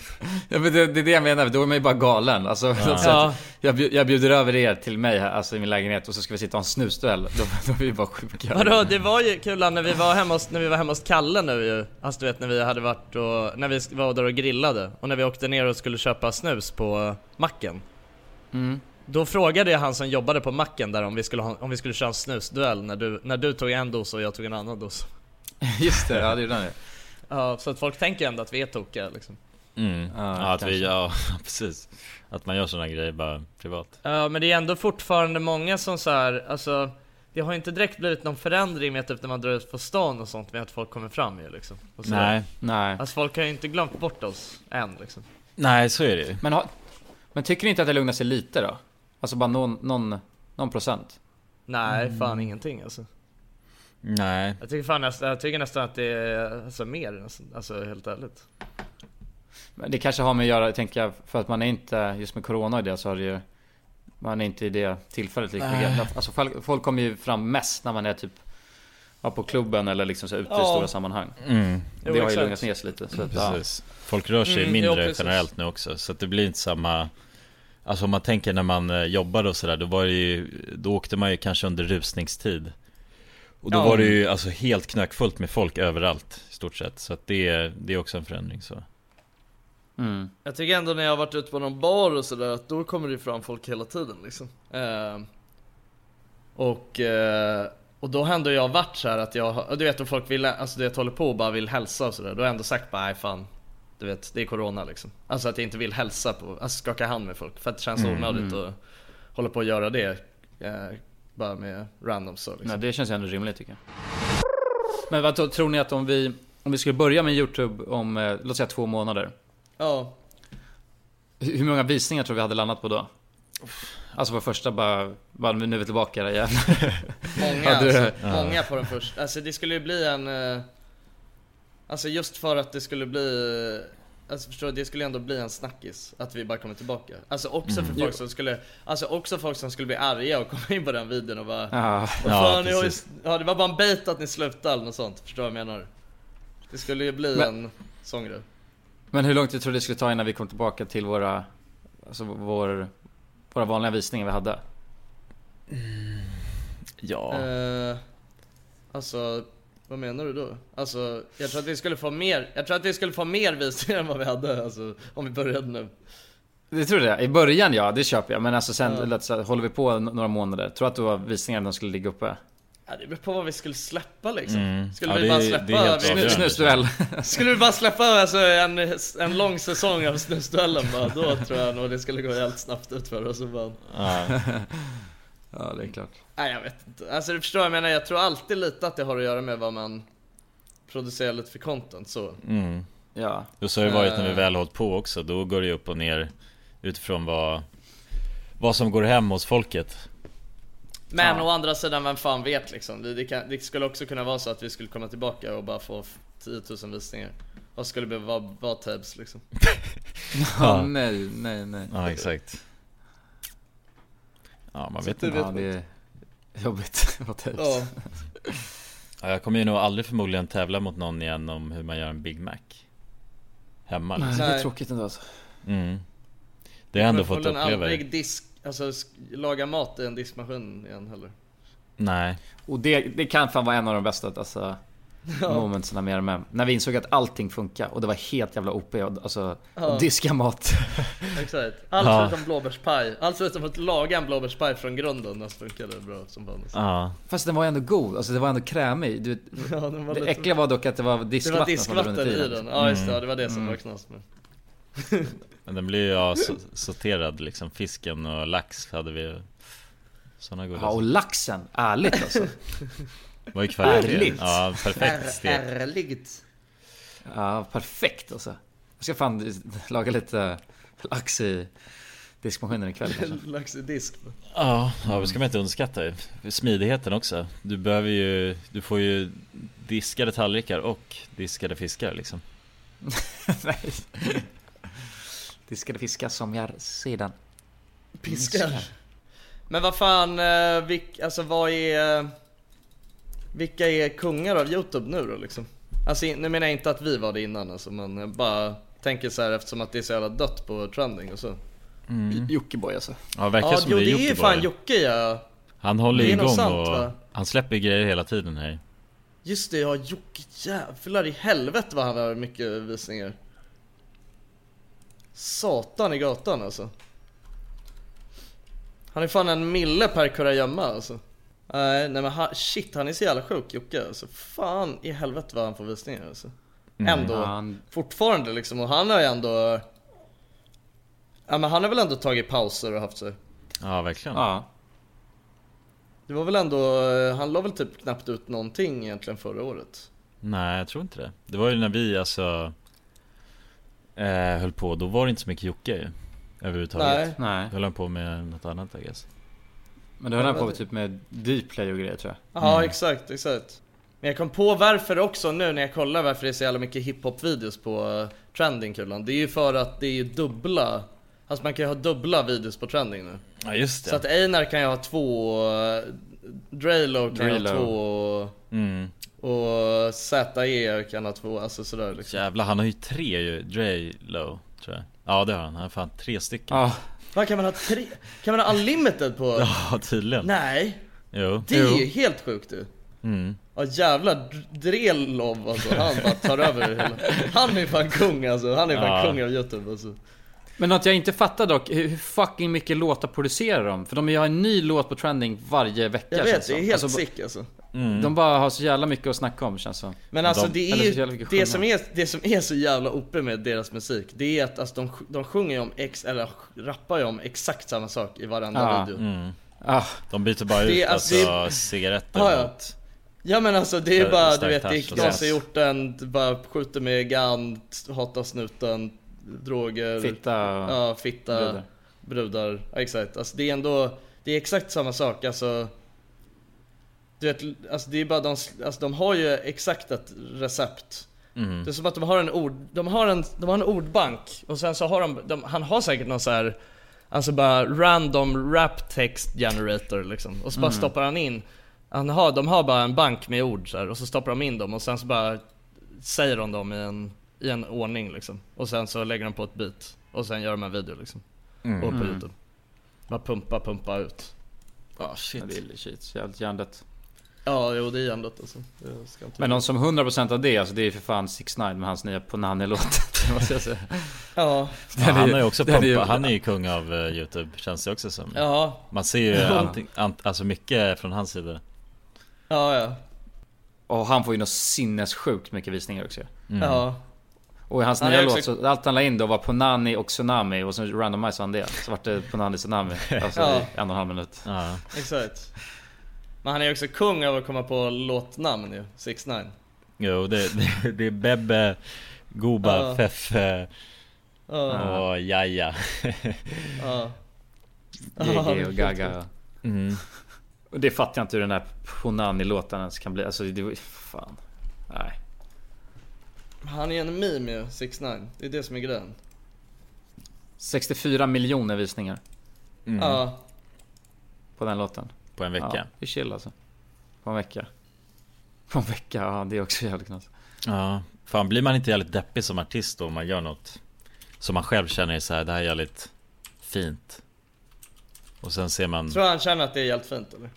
Ja men det, det är det jag menar, då är man ju bara galen alltså, Ja. alltså Ja. jag, bjud, jag bjuder över er till mig här, alltså i min lägenhet och så ska vi sitta och ha en snusduell Då, då är vi bara sjuka Vadå, det var ju kul när vi var hemma hos, när vi var hemma hos Kalle nu ju Alltså du vet när vi hade varit och, när vi var där och grillade Och när vi åkte ner och skulle köpa snus på macken Mm. Då frågade jag han som jobbade på macken där om vi skulle, ha, om vi skulle köra en snusduell när du, när du tog en dos och jag tog en annan dos Just det, ja det gjorde han ju Ja, så att folk tänker ändå att vi är tokiga liksom Mm. Ja, Ja, att vi, ja precis. Att man gör såna grejer bara privat. Ja men det är ändå fortfarande många som så här, alltså Det har inte direkt blivit någon förändring med typ när man drar ut på stan och sånt med att folk kommer fram ju liksom och sådär. Nej. Nej. Alltså folk har ju inte glömt bort oss än liksom Nej, så är det ju. Men, har, men tycker ni inte att det lugnar sig lite då? Alltså bara någon, någon, någon procent? Nej, fan ingenting alltså Nej. Jag tycker fan jag tycker nästan att det är alltså, mer, alltså helt ärligt Men det kanske har med att göra, tänker jag, för att man är inte, just med Corona och det så har det ju Man är inte i det tillfället lika Nej. mycket. Alltså folk, folk kommer ju fram mest när man är typ ja, på klubben eller liksom så ute i Ja. stora sammanhang. Mm. Det Jo, har ju lugnat ner sig lite. Så att, ja. Folk rör sig Mm, mindre jo, generellt nu också. Så att det blir inte samma... Alltså om man tänker när man eh, jobbade och sådär, då var det ju... Då åkte man ju kanske under rusningstid. Och då Ja. var det ju alltså helt knökfullt med folk överallt i stort sett. Så att det, är- det är också en förändring så. Mm. Jag tycker ändå när jag har varit ute på någon bar och sådär att då kommer det ju fram folk hela tiden liksom eh, Och eh, Och då har ändå jag varit så här att jag du vet om folk vill, alltså du vet håller på och bara vill hälsa och sådär Då har jag ändå sagt bara nej fan Du vet, det är corona liksom Alltså att jag inte vill hälsa på, alltså skaka hand med folk För att det känns Mm, onödigt mm. att hålla på och göra det eh, Bara med randoms så liksom Nej, det känns ju ändå rimligt tycker jag. Men vad tror ni att om vi, om vi skulle börja med YouTube om, eh, låt säga två månader. Ja, Hur hur många visningar tror vi hade landat på då? Alltså på första bara, bara nu är vi tillbaka där igen. Många, alltså, många på den första. Alltså det skulle ju bli en... eh, Alltså just för att det skulle bli... Alltså förstår du, det skulle ändå bli en snackis att vi bara kommer tillbaka. Alltså också för Mm. folk Jo. som skulle... Alltså också folk som skulle bli arga och komma in på den videon och bara... Ja. Ja, fan, ni har ju, ja det var bara en bait att ni slutade eller något sånt. Förstår du vad jag menar? Det skulle ju bli Men- en sån grej. Men hur lång tid tror du det skulle ta innan vi kom tillbaka till våra, alltså vår, våra vanliga visningar vi hade? Ja. Eh, alltså, vad menar du då? Alltså, jag tror att vi skulle få mer, jag tror att vi skulle få mer visningar än vad vi hade, alltså, om vi började nu. Det tror jag. I början ja, det köper jag. Men alltså sen, Ja. säga, håller vi på några månader. Tror att då visningarna skulle ligga uppe? Ja, det beror på vad vi skulle släppa liksom. Mm. Skulle Ja, vi det bara släppa det. Snusduell. Skulle vi bara släppa alltså, en, en lång säsong av snusduellen bara, då tror jag nog det skulle gå helt snabbt ut för oss och bara... Ja. ja, det är klart. Nej jag vet inte, alltså du förstår vad jag menar, jag tror alltid lite att det har att göra med vad man producerar lite för content så. Mm. Ja. Och så har det varit när vi Eh. väl hållit på också. Då går det upp och ner utifrån vad, vad som går hem hos folket. Men Ja. å andra sidan, vem fan vet liksom? Det, det, kan, det skulle också kunna vara så att vi skulle komma tillbaka och bara få f- 10 000 visningar. Vad skulle behöva vara, vara tabs liksom? Ja, nej, nej, nej. Ja, exakt. Ja, man vet inte. vet Ja, det är jobbigt. Ja. Ja, jag kommer ju nog aldrig förmodligen tävla mot någon igen om hur man gör en Big Mac. Hemma Nej, liksom. det är Nej. tråkigt ändå alltså. Mm. Det har jag ändå fått uppleva. aldrig disk, alltså laga mat i en diskmaskin igen heller. Nej. Och det, det kan fan vara en av de bästa alltså, momentsen med RMM. När vi insåg att allting funkar och det var helt jävla OP och, alltså, Ja. att diska mat. Exakt. Allt Ja. förutom blåbärspaj. Allt förutom att laga en blåbärspaj från grunden, alltså funkade det bra som vanligt. Ja. Fast den var ju ändå god, alltså det var ändå krämig. Du, Ja, den var det lite- äckliga var dock att det var Det diskvatten var som diskvatten runnit i den. Ja just det, Mm. ja, det var det som Mm. var knas med. Men den blir ju ja, so- sorterad liksom. Fisken och lax hade vi Sådana goda Ja och laxen, ärligt alltså. Var ju kvalitet. Ärligt. Ja, perfekt stek. Ärligt. Ja, perfekt alltså. Jag ska fan laga lite lax i diskmaskinen ikväll kanske. Lax i disk. Ja, ja, det ska man inte underskatta. Smidigheten också. Du behöver ju, du får ju diskade tallrikar och diskade fiskar liksom. Nej. Diskade fiskar som gör sedan. Piskar. Men vad fan, eh, vilk, alltså vad är... Vilka är kungar av Youtube nu då liksom? Alltså nu menar jag inte att vi var det innan alltså, men jag bara tänker så här eftersom att det är så jävla dött på trending och så. Mm. Jockiboi alltså. Ja, verkar Ja, som jo det är det är Jockiboi. fan Jocke ja. Han håller Det igång sant, och va? han släpper grejer hela tiden här. Just det, ja Jocke jävlar i helvete vad han har mycket visningar. Satan i gatan alltså. Han är fan en mille per kurragömma alltså. Nej, nej men ha, shit han är så jävla sjuk Jocke alltså. Fan i helvete vad han får visningar alltså. Mm. Ändå, han- fortfarande liksom och han har ju ändå Ja men han har väl ändå tagit pauser och haft sig Ja, verkligen. Ja. Det var väl ändå, han la väl typ knappt ut någonting egentligen förra året? Nej jag tror inte det Det var ju när vi alltså eh, Höll på, då var det inte så mycket Jocke ju Överhuvudtaget Nej. Då höll han på med något annat I guess Men då höll han på typ med Dplay och grejer tror jag. Ja exakt, exakt. Men jag kom på varför också nu när jag kollar varför det är så jävla mycket hiphop-videos på uh, trending-kulan. Det är ju för att det är ju dubbla, alltså man kan ju ha dubbla videos på trending nu. Ja just det Så att Einar kan ju ha två, uh, Draylo kan ju ha Draylo. två mm. och ZE kan ha två, alltså sådär liksom. Jävlar han har ju tre ju, Dre Low tror jag Ja det har han, han har fan tre stycken Ja. Vad kan man ha tre? Kan man ha unlimited på? Ja tydligen Nej! Jo Det är ju helt sjukt du. mm. Ja jävlar, Drelov alltså, han bara tar över hela Han är fan kung alltså, han är fan Ja. kung av youtube alltså Men något jag inte fattar dock, hur fucking mycket låtar producerar de? För de gör en ny låt på trending varje vecka Jag vet, det är helt Alltså, sick alltså Mm. De bara har så jävla mycket att snacka om känns som. Men alltså De- det är ju, det som, är, det som är så jävla OP med deras musik Det är att alltså, de, de sjunger ju om, ex, eller rappar ju om exakt samma sak i varenda Ja. video Mm. Ah, De byter bara Det ut alltså, alltså, det cigaretter Ja, ja. mot Ja men alltså det är För- bara, du vet, det är knas i så. hjorten, bara skjuter med gun, hatar snuten, droger Fitta Ja, fitta, brudar. brudar. Ja, exakt. Alltså det är ändå, det är exakt samma sak. Alltså, du vet, alltså det är bara de, alltså de har ju exakt ett recept. mm. Det är som att de har en ord, de har en, de har en ordbank och sen så har de, de han har säkert någon så här Alltså bara random rap text generator liksom. Och så bara stoppar han in han har, De har bara en bank med ord så här, och så stoppar de in dem och sen så bara Säger de dem i en, i en ordning liksom. Och sen så lägger de på ett beat. Och sen gör de en video liksom. Mm. Och på Mm. youtube. Bara pumpa, pumpa ut. Ah, shit. det är shit, jävligt hjärndött. Ja, jo det är ändå alltså. Jag ska inte Men någon som 100% av det, alltså det är för fan 6 9 med hans nya Ponani-låt. Måste jag säga. Ja, Ja, han har ju också är pumpat, han är ju kung av eh, youtube känns det också som ja, Man ser ju anting, ant, alltså mycket från hans sida ja, ja. Och han får ju något sinnessjukt mycket visningar också. mm. Ja, Och i hans Han nya låt, också- så allt han la in då var Ponani och Tsunami och så randomisade han det. Så vart det Ponani Tsunami. Alltså Ja. i en och en halv minut. ja. exakt. Men han är också kung av att komma på låtnamn ju, 6 9 Jo det, det, det är Bebbe, Goba, Ja. Feffe Ja, och Jaja ja. GG och Gaga. mm. Och det fattar jag inte hur den här Ponani-låten ens kan bli. Alltså det var fan. Nej. Han är en meme ju, 6 9 Det är det som är grejen. 64 miljoner visningar Mm. Ja, på den låten. På en vecka Ja, det är chill alltså. På en vecka. På en vecka, ja det är också jävligt knas. Ja, fan blir man inte jävligt deppig som artist då om man gör något Som man själv känner är så här, det här är jävligt fint Och sen ser man, tror han känner att det är helt fint eller?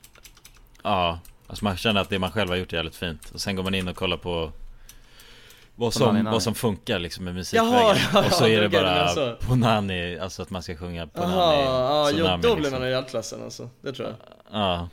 ja Alltså man känner att det man själv har gjort är jävligt fint Och sen går man in och kollar på vad som, Nani. vad som funkar liksom med musikvägen Jaha, ja, Och så ja, är det menar bara så. på Nani, alltså att man ska sjunga på Jaha, Nani ja, jo då blir liksom. man ju helt ledsen alltså. Det tror jag. Ja,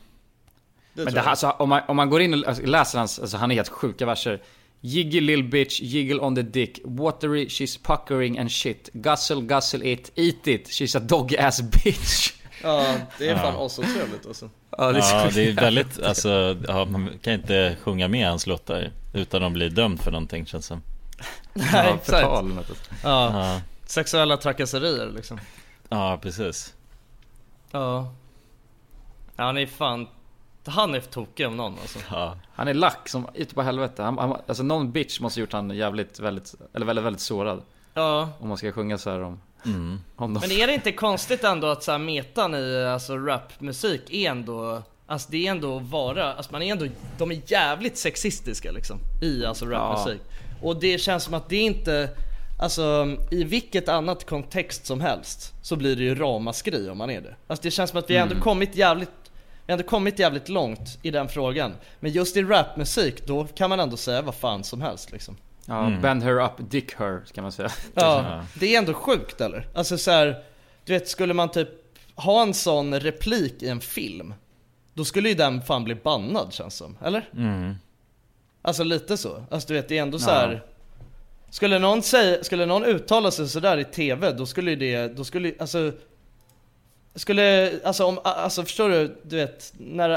Det Men det här, alltså, om, man, om man går in och alltså, läser hans, alltså han är helt sjuka verser. Jiggy lill bitch, jiggle on the dick, watery, she's puckering and shit. Guzzle, guzzle it, eat it, she's a dog ass bitch. Ja, det är fan Ja. asotrevligt alltså. Ja, ja så det är väldigt, alltså ja, man kan inte sjunga med hans låtar Utan att bli dömd för någonting känns som Nej, Ja, exakt. Ja, Ja, sexuella trakasserier liksom. ja precis Ja. Ja, han är fan, han är tokig om någon alltså. Ja, Han är lack som ute på helvete. Han, han, alltså någon bitch måste gjort han jävligt, väldigt, eller väldigt, väldigt sårad. Ja. Om man ska sjunga så här om, mm. om. Men är det inte konstigt ändå att så här metan i alltså rapmusik är ändå Alltså det är ändå att vara, alltså man är ändå, de är jävligt sexistiska liksom I alltså rapmusik Och det känns som att det inte Alltså i vilket annat kontext som helst Så blir det ju ramaskri om man är det Alltså det känns som att vi ändå kommit jävligt Vi har ändå kommit jävligt långt i den frågan Men just i rapmusik då kan man ändå säga vad fan som helst liksom Ja, Mm. bend her up, dick her, ska man säga. Ja, det är ändå sjukt eller? Alltså så här, du vet skulle man typ ha en sån replik i en film Då skulle ju den fan bli bannad känns som, eller? Mm. Alltså lite så, alltså du vet det är ändå så Ja. här. Skulle någon säga, skulle någon uttala sig sådär i TV då skulle ju det, då skulle alltså Skulle, alltså om, alltså förstår du, du vet, när,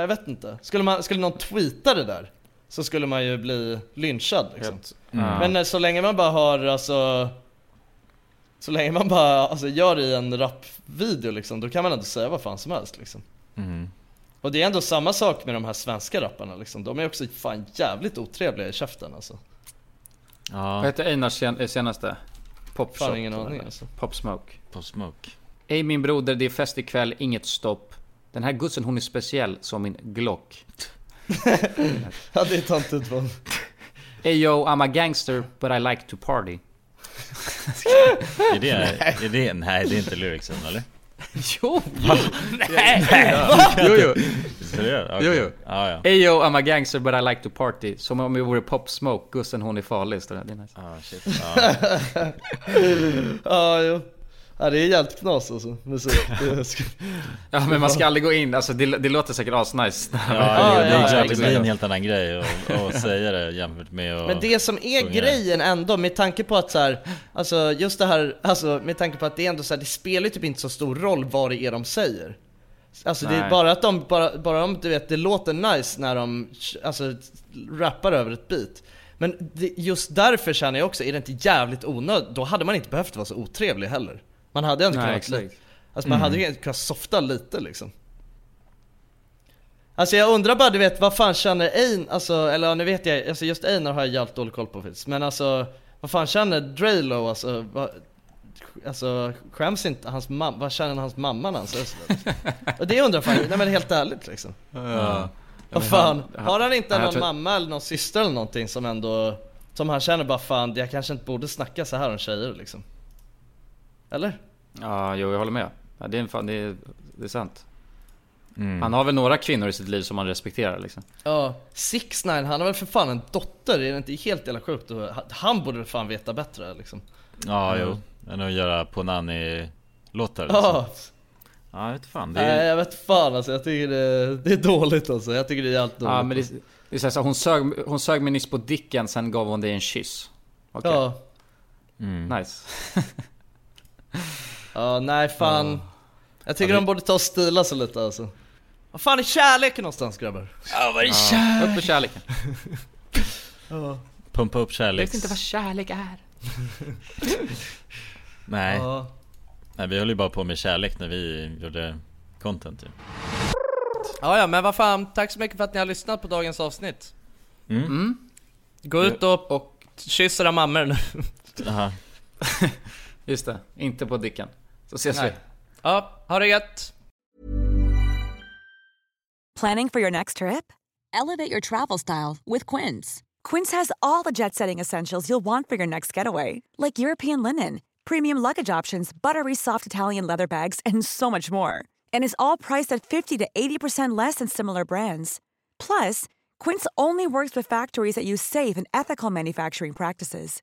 jag vet inte. Skulle, man, skulle någon tweeta det där så skulle man ju bli lynchad liksom. Mm. Men eh, så länge man bara har alltså Så länge man bara alltså, gör det i en rapvideo liksom, då kan man ändå säga vad fan som helst liksom. Mm. Och det är ändå samma sak med de här svenska rapparna liksom. De är också fan jävligt otrevliga i käften alltså. Ja. Vad heter Einars sen- eh, senaste? Pop Fan, Shop, ingen aning, alltså. Pop Smoke. Pop Smoke. Ej min broder, det är fest ikväll, inget stopp. Den här gussen hon är speciell som min Glock. ja det är töntigt van. Ey yo, I'm a gangster but I like to party. Är det, är det, nej det är inte lyricsen eller? Jo! Nej! Nej. Jo, jo. Seriöst? Okej. Jo, jo. Ja. Yo, I'm a gangster but I like to party. Som om vi vore Pop Smoke, gussen hon är farlig. står det. Är nice. Ah, shit. ja, jo. Ja det är jävligt knas alltså, musik. Det Ja men man ska aldrig gå in, alltså det, det låter säkert asnice. Ja, Ja, det, ja, ja, det blir en helt annan grej att säga det jämfört med att Men det som är sjunga. grejen ändå, med tanke på att så här, alltså just det här, alltså med tanke på att det är ändå så här, det spelar ju typ inte så stor roll vad det är de säger. Alltså det är Nej. bara att de, bara, bara om du vet, det låter nice när de, alltså rappar över ett beat. Men det, just därför känner jag också, är det inte jävligt onödigt, då hade man inte behövt vara så otrevlig heller. Man hade ändå Nej, kunnat, exakt. li- alltså man Mm. hade ju kunnat softa lite liksom. Alltså jag undrar bara, du vet, vad fan känner Ein, alltså, eller ja, nu vet jag, alltså just Einar har jag jävligt dålig koll på faktiskt, men alltså vad fan känner Draylo alltså? Vad, alltså skäms inte hans mamma, vad känner hans mamma när han säger sådär? Och det undrar jag fan, nej men helt ärligt liksom. Ja. Vad men fan, han- har han inte han- någon mamma eller någon syster eller någonting som ändå, som han känner bara fan, jag kanske inte borde snacka så här om tjejer liksom? Eller? Ja, jo jag håller med. Ja, det, är en fan, det, är, det är sant. Mm. Han har väl några kvinnor i sitt liv som han respekterar liksom. Ja, 6 9 han har väl för fan en dotter, är det inte helt jävla sjukt? Han borde väl fan veta bättre liksom Ja, Mm. jo. Än att göra Ponani-låtar Ja, Ja, jag vet fan. Det nej är... jag vet fan alltså, jag tycker det, det är dåligt alltså, jag tycker det är jävligt dåligt Ja men det, det är så här, så hon, sög, hon sög mig nyss på dicken, sen gav hon dig en kyss. Okej. Ja, Mm. Nice. ja nej fan Jag tycker Ja, de borde ta och stila sig lite alltså Vad fan är kärleken någonstans grabbar? Ja, vad är kärlek? Upp med kärleken. Ja, Pumpa upp Jag kärleks... vet inte vad kärlek är. Nej. ja. Nej, vi höll ju bara på med kärlek när vi gjorde content typ. ja ja men vad fan, tack så mycket för att ni har lyssnat på dagens avsnitt Mm. Gå ut och, Och kyss era mammor nu. just det, inte på dicken. Så ses Nej. vi. Ja, ha det gött! Planning for your next trip? Elevate your travel style with Quince. Quince has all the jet setting essentials you'll want for your next getaway, like European linen, premium luggage options, buttery soft Italian leather bags, and so much more. And is all priced at 50 to 80% less than similar brands. Plus, Quince only works with factories that use safe and ethical manufacturing practices.